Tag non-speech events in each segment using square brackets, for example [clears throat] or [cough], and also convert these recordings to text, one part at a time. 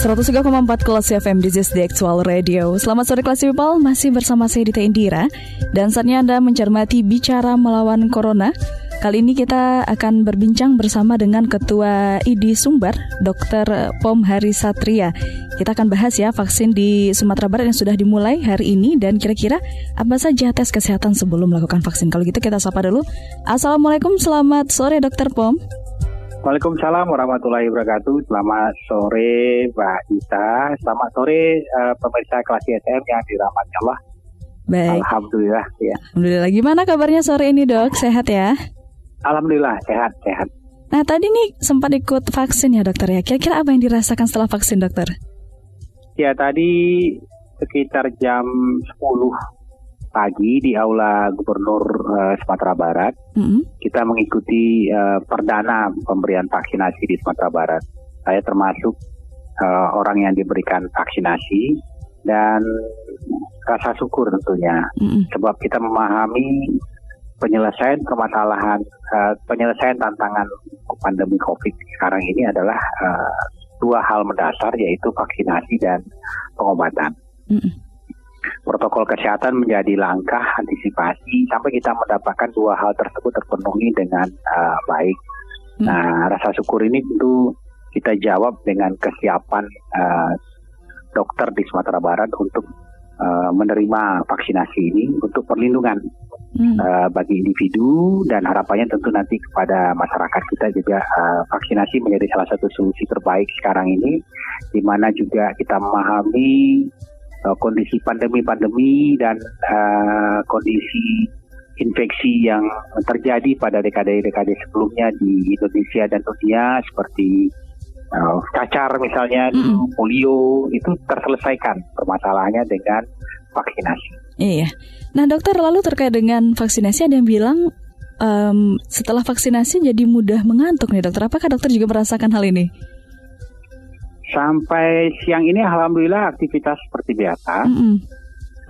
103,4 kelas FM This is the Actual Radio. Selamat sore kelas people. Masih bersama saya Dita Indira. Dan saatnya Anda mencermati Bicara Melawan Corona. Kali ini kita akan berbincang bersama dengan Ketua ID Sumbar Dr. Pom Hari Satria. Kita akan bahas ya vaksin di Sumatera Barat yang sudah dimulai hari ini Dan kira-kira apa saja tes kesehatan sebelum melakukan vaksin. Kalau gitu kita sapa dulu. Assalamualaikum, selamat sore Dr. Pom Waalaikumsalam warahmatullahi wabarakatuh. Selamat sore Mbak Isa. Selamat sore uh, pemirsa kelas SM yang dirahmati Allah. Baik. Alhamdulillah ya. Alhamdulillah. Gimana kabarnya sore ini dok? Sehat ya? Alhamdulillah sehat sehat. Nah tadi nih sempat ikut vaksin ya dokter ya. Kira-kira apa yang dirasakan setelah vaksin dokter? Ya tadi sekitar jam 10 pagi di Aula Gubernur uh, Sumatera Barat. Mm-hmm. Kita mengikuti uh, perdana pemberian vaksinasi di Sumatera Barat. Saya termasuk uh, orang yang diberikan vaksinasi dan rasa syukur tentunya, mm-hmm. sebab kita memahami penyelesaian permasalahan, uh, penyelesaian tantangan pandemi COVID sekarang ini adalah uh, dua hal mendasar yaitu vaksinasi dan pengobatan. Mm-hmm protokol kesehatan menjadi langkah antisipasi sampai kita mendapatkan dua hal tersebut terpenuhi dengan uh, baik. Hmm. Nah, rasa syukur ini tentu kita jawab dengan kesiapan uh, dokter di Sumatera Barat untuk uh, menerima vaksinasi ini untuk perlindungan hmm. uh, bagi individu dan harapannya tentu nanti kepada masyarakat kita juga uh, vaksinasi menjadi salah satu solusi terbaik sekarang ini, di mana juga kita memahami uh, kondisi pandemi-pandemi dan uh, kondisi infeksi yang terjadi pada dekade-dekade sebelumnya di Indonesia dan dunia seperti uh, cacar misalnya, mm. polio itu terselesaikan permasalahannya dengan vaksinasi. Iya. Nah dokter lalu terkait dengan vaksinasi ada yang bilang um, setelah vaksinasi jadi mudah mengantuk nih dokter. Apakah dokter juga merasakan hal ini? Sampai siang ini alhamdulillah aktivitas seperti biasa. Mm -hmm.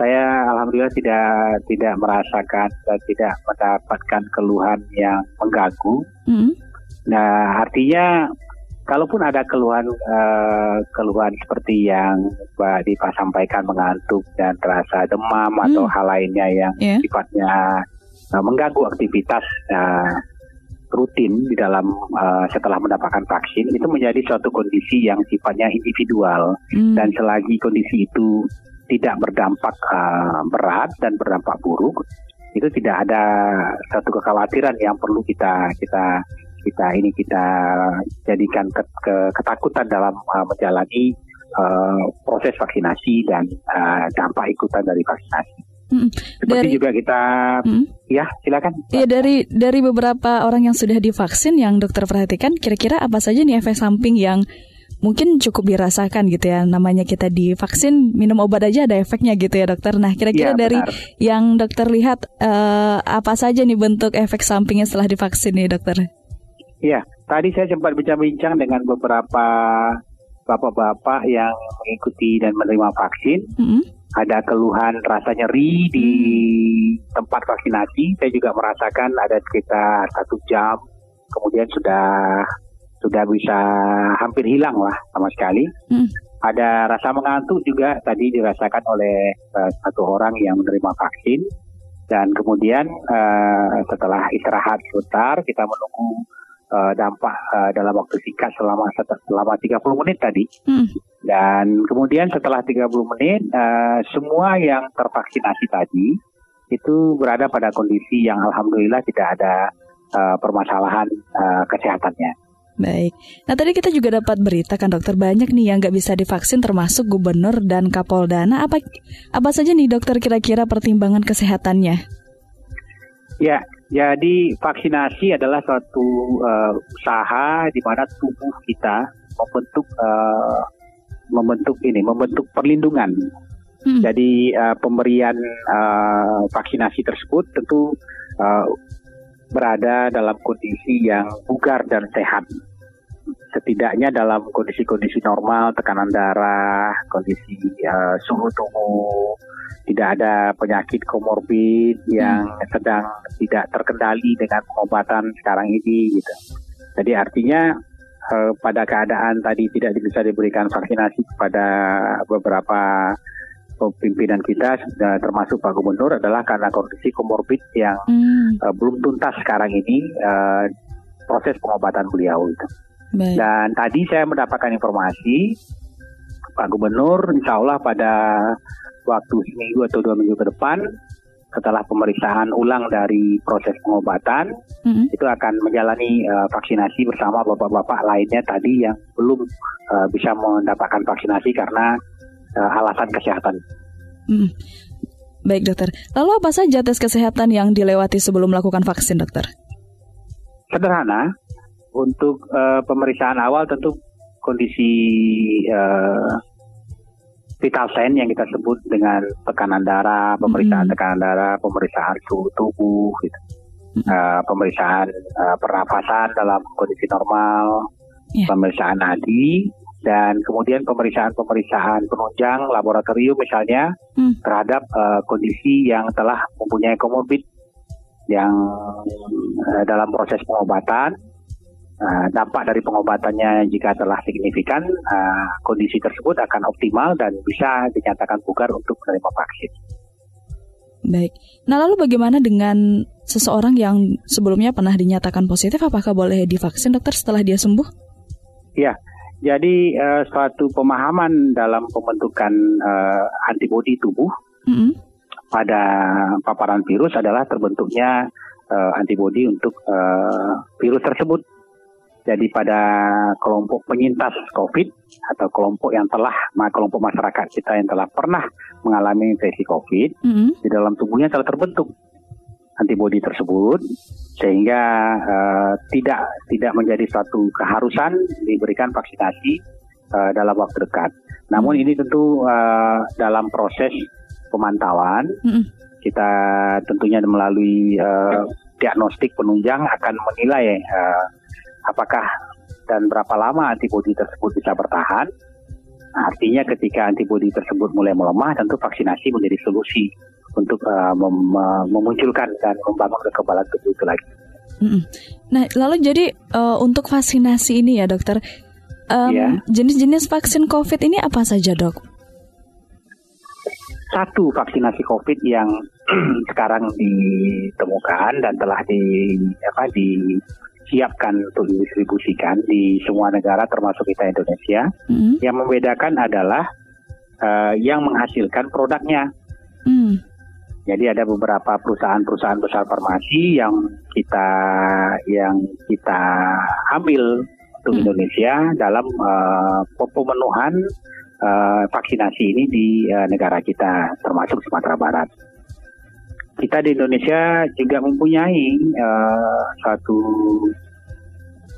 Saya alhamdulillah tidak tidak merasakan dan tidak mendapatkan keluhan yang mengganggu. Mm -hmm. Nah, artinya kalaupun ada keluhan uh, keluhan seperti yang Mbak Diva sampaikan mengantuk dan terasa demam mm. atau hal lainnya yang yeah. sifatnya uh, mengganggu aktivitas uh, rutin di dalam uh, setelah mendapatkan vaksin itu menjadi suatu kondisi yang sifatnya individual hmm. dan selagi kondisi itu tidak berdampak uh, berat dan berdampak buruk itu tidak ada satu kekhawatiran yang perlu kita kita kita ini kita jadikan ke, ke, ketakutan dalam uh, menjalani uh, proses vaksinasi dan uh, dampak ikutan dari vaksinasi. Seperti dari, juga kita, hmm. ya silakan. Iya dari dari beberapa orang yang sudah divaksin yang dokter perhatikan, kira-kira apa saja nih efek samping yang mungkin cukup dirasakan gitu ya. Namanya kita divaksin, minum obat aja ada efeknya gitu ya dokter. Nah kira-kira ya, dari yang dokter lihat uh, apa saja nih bentuk efek sampingnya setelah divaksin nih dokter? Iya, tadi saya sempat bincang-bincang dengan beberapa bapak-bapak yang mengikuti dan menerima vaksin. -hmm ada keluhan rasa nyeri di tempat vaksinasi. Saya juga merasakan ada sekitar satu jam, kemudian sudah sudah bisa hampir hilang lah sama sekali. Hmm. Ada rasa mengantuk juga tadi dirasakan oleh uh, satu orang yang menerima vaksin. Dan kemudian uh, setelah istirahat sebentar, kita menunggu uh, dampak uh, dalam waktu singkat selama selama 30 menit tadi. Hmm. Dan kemudian setelah 30 menit uh, semua yang tervaksinasi tadi itu berada pada kondisi yang alhamdulillah tidak ada uh, permasalahan uh, kesehatannya. Baik. Nah tadi kita juga dapat berita kan dokter banyak nih yang nggak bisa divaksin termasuk gubernur dan kapolda. Nah apa apa saja nih dokter kira-kira pertimbangan kesehatannya? Ya, jadi vaksinasi adalah suatu uh, usaha di mana tubuh kita membentuk uh, membentuk ini, membentuk perlindungan. Hmm. Jadi uh, pemberian uh, vaksinasi tersebut tentu uh, berada dalam kondisi yang bugar dan sehat. Setidaknya dalam kondisi-kondisi normal, tekanan darah, kondisi uh, suhu tubuh, tidak ada penyakit komorbid yang hmm. sedang tidak terkendali dengan pengobatan sekarang ini gitu. Jadi artinya uh, pada keadaan tadi tidak bisa diberikan vaksinasi kepada beberapa pimpinan kita termasuk Pak Gubernur adalah karena kondisi komorbid yang hmm. uh, belum tuntas sekarang ini uh, proses pengobatan beliau itu. Baik. Dan tadi saya mendapatkan informasi Pak Gubernur insya Allah pada waktu seminggu atau dua minggu ke depan setelah pemeriksaan ulang dari proses pengobatan mm-hmm. itu akan menjalani uh, vaksinasi bersama bapak-bapak lainnya tadi yang belum uh, bisa mendapatkan vaksinasi karena uh, alasan kesehatan. Mm. Baik dokter. Lalu apa saja tes kesehatan yang dilewati sebelum melakukan vaksin dokter? Sederhana. Untuk uh, pemeriksaan awal tentu kondisi uh, vital sign yang kita sebut dengan tekanan darah, pemeriksaan hmm. tekanan darah, pemeriksaan suhu tubuh, gitu. hmm. uh, pemeriksaan uh, pernapasan dalam kondisi normal, yeah. pemeriksaan nadi, dan kemudian pemeriksaan-pemeriksaan penunjang laboratorium misalnya hmm. terhadap uh, kondisi yang telah mempunyai komorbid yang uh, dalam proses pengobatan uh, dampak dari pengobatannya jika telah signifikan, uh, kondisi tersebut akan optimal dan bisa dinyatakan bugar untuk menerima vaksin. Baik. Nah, lalu bagaimana dengan seseorang yang sebelumnya pernah dinyatakan positif? Apakah boleh divaksin, dokter, setelah dia sembuh? Ya, jadi uh, suatu pemahaman dalam pembentukan uh, antibodi tubuh mm -hmm. pada paparan virus adalah terbentuknya uh, antibodi untuk uh, virus tersebut. Jadi pada kelompok penyintas COVID atau kelompok yang telah kelompok masyarakat kita yang telah pernah mengalami infeksi COVID mm -hmm. di dalam tubuhnya telah terbentuk antibodi tersebut sehingga uh, tidak tidak menjadi suatu keharusan diberikan vaksinasi uh, dalam waktu dekat. Namun ini tentu uh, dalam proses pemantauan mm -hmm. kita tentunya melalui uh, diagnostik penunjang akan menilai uh, apakah dan berapa lama antibodi tersebut bisa bertahan. Nah, artinya ketika antibodi tersebut mulai melemah, tentu vaksinasi menjadi solusi untuk uh, mem memunculkan dan membangun kekebalan tubuh itu lagi. Nah, lalu jadi uh, untuk vaksinasi ini ya dokter, um, ya. jenis-jenis vaksin COVID ini apa saja dok? Satu vaksinasi COVID yang [clears throat] sekarang ditemukan dan telah di apa di siapkan untuk didistribusikan di semua negara termasuk kita Indonesia. Mm. Yang membedakan adalah uh, yang menghasilkan produknya. Mm. Jadi ada beberapa perusahaan-perusahaan besar farmasi yang kita yang kita ambil untuk mm. Indonesia dalam uh, pemenuhan uh, vaksinasi ini di uh, negara kita termasuk Sumatera Barat kita di Indonesia juga mempunyai uh, satu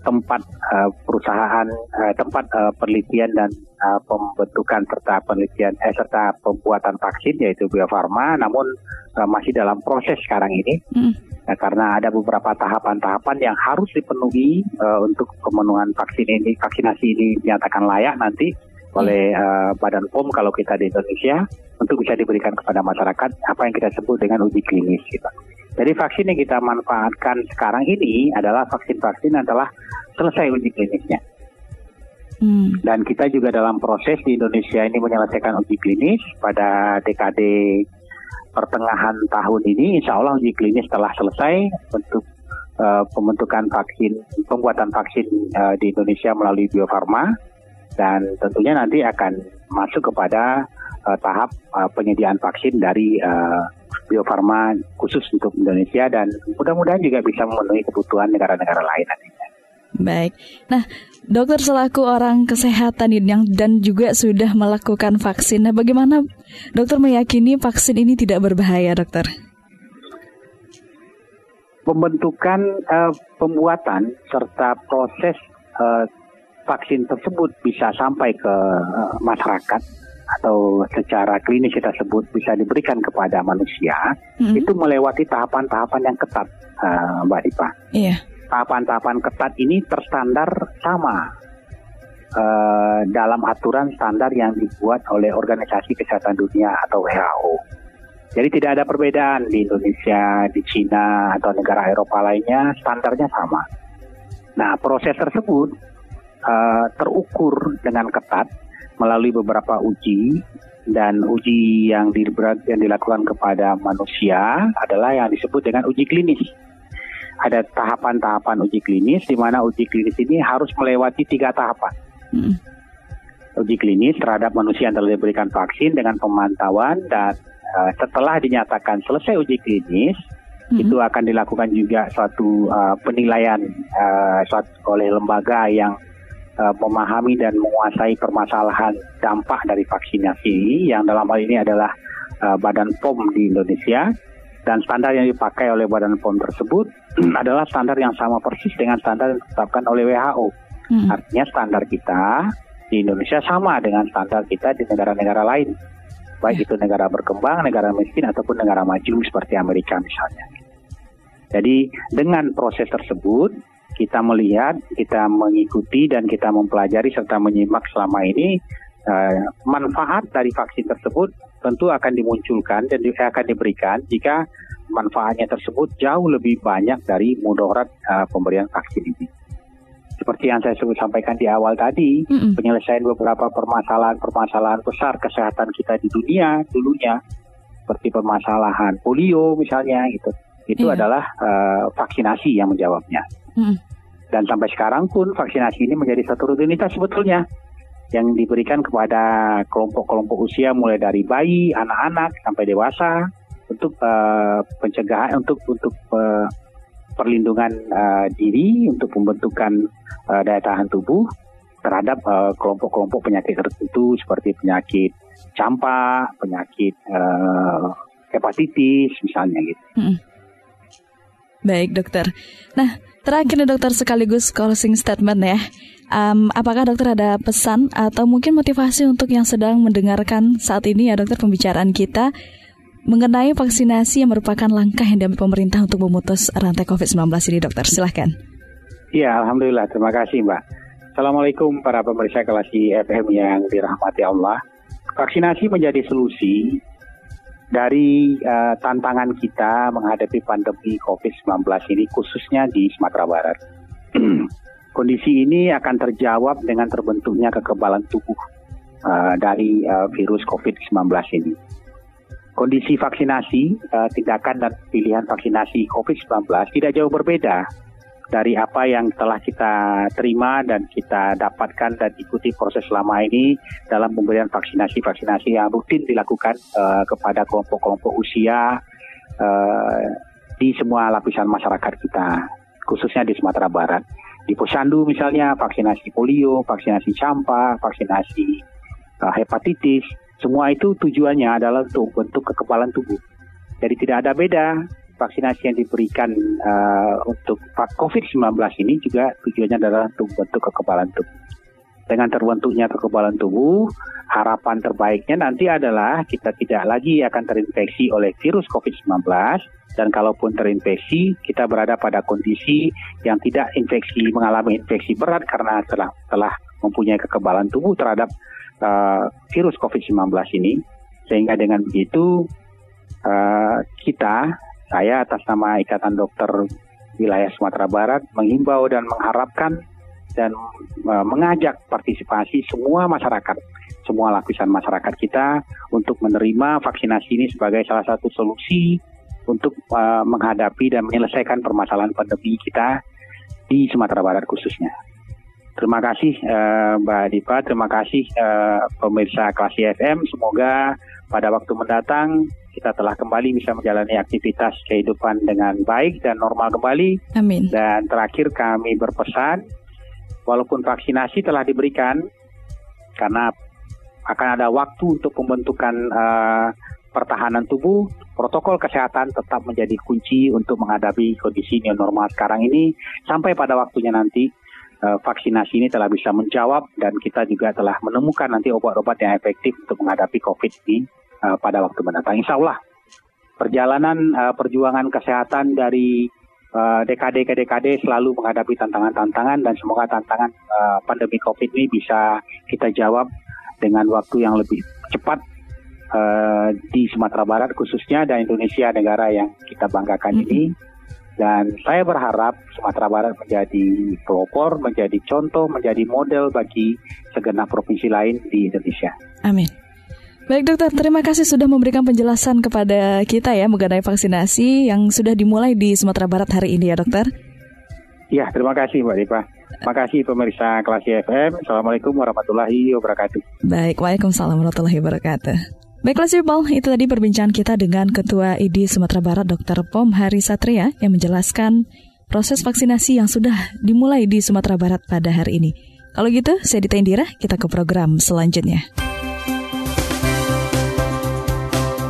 tempat uh, perusahaan, uh, tempat uh, penelitian dan uh, pembentukan serta penelitian eh, serta pembuatan vaksin yaitu Bio Farma, namun uh, masih dalam proses sekarang ini. Mm. Nah, karena ada beberapa tahapan-tahapan yang harus dipenuhi uh, untuk pemenuhan vaksin ini, vaksinasi ini dinyatakan layak nanti oleh uh, Badan POM kalau kita di Indonesia untuk bisa diberikan kepada masyarakat apa yang kita sebut dengan uji klinis gitu. Jadi vaksin yang kita manfaatkan sekarang ini adalah vaksin-vaksin yang telah selesai uji klinisnya. Hmm. Dan kita juga dalam proses di Indonesia ini menyelesaikan uji klinis pada dekade pertengahan tahun ini, insya Allah uji klinis telah selesai untuk uh, pembentukan vaksin, pembuatan vaksin uh, di Indonesia melalui Bio Farma dan tentunya nanti akan masuk kepada uh, tahap uh, penyediaan vaksin dari uh, Bio Farma khusus untuk Indonesia dan mudah-mudahan juga bisa memenuhi kebutuhan negara-negara lain nantinya. Baik. Nah, dokter selaku orang kesehatan yang dan juga sudah melakukan vaksin, nah bagaimana dokter meyakini vaksin ini tidak berbahaya, dokter? pembentukan uh, pembuatan serta proses uh, vaksin tersebut bisa sampai ke uh, masyarakat atau secara klinis kita sebut bisa diberikan kepada manusia hmm. itu melewati tahapan-tahapan yang ketat, uh, Mbak Dipa. Iya. Tahapan-tahapan ketat ini terstandar sama uh, dalam aturan standar yang dibuat oleh Organisasi Kesehatan Dunia atau WHO. Jadi tidak ada perbedaan di Indonesia, di Cina atau negara Eropa lainnya standarnya sama. Nah proses tersebut uh, terukur dengan ketat melalui beberapa uji dan uji yang, di, yang dilakukan kepada manusia adalah yang disebut dengan uji klinis. Ada tahapan-tahapan uji klinis di mana uji klinis ini harus melewati tiga tahapan. Hmm. Uji klinis terhadap manusia yang telah diberikan vaksin dengan pemantauan dan uh, setelah dinyatakan selesai uji klinis, hmm. itu akan dilakukan juga suatu uh, penilaian uh, suatu, oleh lembaga yang uh, memahami dan menguasai permasalahan dampak dari vaksinasi yang dalam hal ini adalah uh, Badan POM di Indonesia dan standar yang dipakai oleh Badan POM tersebut [clears throat] adalah standar yang sama persis dengan standar yang ditetapkan oleh WHO. Hmm. Artinya standar kita di Indonesia sama dengan standar kita di negara-negara lain. Baik ya. itu negara berkembang, negara miskin ataupun negara maju seperti Amerika misalnya. Jadi dengan proses tersebut kita melihat, kita mengikuti dan kita mempelajari serta menyimak selama ini uh, manfaat dari vaksin tersebut tentu akan dimunculkan dan akan diberikan jika manfaatnya tersebut jauh lebih banyak dari mudarat uh, pemberian vaksin ini. Seperti yang saya sebut sampaikan di awal tadi, mm-hmm. penyelesaian beberapa permasalahan-permasalahan besar kesehatan kita di dunia dulunya, seperti permasalahan polio misalnya, gitu, itu yeah. adalah uh, vaksinasi yang menjawabnya. Hmm. Dan sampai sekarang pun vaksinasi ini menjadi satu rutinitas sebetulnya yang diberikan kepada kelompok-kelompok usia mulai dari bayi, anak-anak sampai dewasa untuk uh, pencegahan untuk untuk uh, perlindungan uh, diri untuk pembentukan uh, daya tahan tubuh terhadap kelompok-kelompok uh, penyakit tertentu seperti penyakit campak, penyakit uh, hepatitis misalnya gitu. Hmm. Baik dokter. Nah Terakhir nih dokter sekaligus closing statement ya. Um, apakah dokter ada pesan atau mungkin motivasi untuk yang sedang mendengarkan saat ini ya dokter pembicaraan kita mengenai vaksinasi yang merupakan langkah yang diambil pemerintah untuk memutus rantai COVID-19 ini dokter. Silahkan. Ya, Alhamdulillah. Terima kasih Mbak. Assalamualaikum para pemirsa kelas FM yang dirahmati Allah. Vaksinasi menjadi solusi dari uh, tantangan kita menghadapi pandemi COVID-19 ini khususnya di Sumatera Barat. [clears throat] Kondisi ini akan terjawab dengan terbentuknya kekebalan tubuh uh, dari uh, virus COVID-19 ini. Kondisi vaksinasi, uh, tindakan dan pilihan vaksinasi COVID-19 tidak jauh berbeda dari apa yang telah kita terima dan kita dapatkan dan ikuti proses selama ini dalam pemberian vaksinasi-vaksinasi yang rutin dilakukan uh, kepada kelompok-kelompok usia uh, di semua lapisan masyarakat kita, khususnya di Sumatera Barat. Di Posyandu misalnya vaksinasi polio, vaksinasi campak, vaksinasi uh, hepatitis, semua itu tujuannya adalah untuk bentuk kekebalan tubuh. Jadi tidak ada beda vaksinasi yang diberikan uh, untuk COVID-19 ini juga tujuannya adalah untuk bentuk kekebalan tubuh. Dengan terbentuknya kekebalan tubuh, harapan terbaiknya nanti adalah kita tidak lagi akan terinfeksi oleh virus COVID-19 dan kalaupun terinfeksi, kita berada pada kondisi yang tidak infeksi mengalami infeksi berat karena telah telah mempunyai kekebalan tubuh terhadap uh, virus COVID-19 ini. Sehingga dengan begitu uh, kita saya atas nama Ikatan Dokter Wilayah Sumatera Barat menghimbau dan mengharapkan dan uh, mengajak partisipasi semua masyarakat, semua lapisan masyarakat kita untuk menerima vaksinasi ini sebagai salah satu solusi untuk uh, menghadapi dan menyelesaikan permasalahan pandemi kita di Sumatera Barat khususnya. Terima kasih uh, Mbak Dipa, terima kasih pemirsa kelas FM. Semoga pada waktu mendatang kita telah kembali bisa menjalani aktivitas kehidupan dengan baik dan normal kembali. Amin. Dan terakhir kami berpesan, walaupun vaksinasi telah diberikan, karena akan ada waktu untuk pembentukan uh, pertahanan tubuh, protokol kesehatan tetap menjadi kunci untuk menghadapi kondisi new normal sekarang ini sampai pada waktunya nanti uh, vaksinasi ini telah bisa menjawab dan kita juga telah menemukan nanti obat-obat yang efektif untuk menghadapi COVID ini uh, pada waktu mendatang. Insya Allah perjalanan uh, perjuangan kesehatan dari uh, dekade ke dekade selalu menghadapi tantangan-tantangan dan semoga tantangan uh, pandemi COVID ini bisa kita jawab dengan waktu yang lebih cepat uh, di Sumatera Barat khususnya dan Indonesia negara yang kita banggakan mm -hmm. ini. Dan saya berharap Sumatera Barat menjadi pelopor, menjadi contoh, menjadi model bagi segenap provinsi lain di Indonesia. Amin. Baik dokter, terima kasih sudah memberikan penjelasan kepada kita ya mengenai vaksinasi yang sudah dimulai di Sumatera Barat hari ini ya dokter. Ya, terima kasih Mbak Dipa. Terima kasih pemirsa kelas FM. Assalamualaikum warahmatullahi wabarakatuh. Baik, Waalaikumsalam warahmatullahi wabarakatuh. Baiklah People, itu tadi perbincangan kita dengan Ketua ID Sumatera Barat Dr. Pom Hari Satria yang menjelaskan proses vaksinasi yang sudah dimulai di Sumatera Barat pada hari ini. Kalau gitu, saya Dita Indira, kita ke program selanjutnya.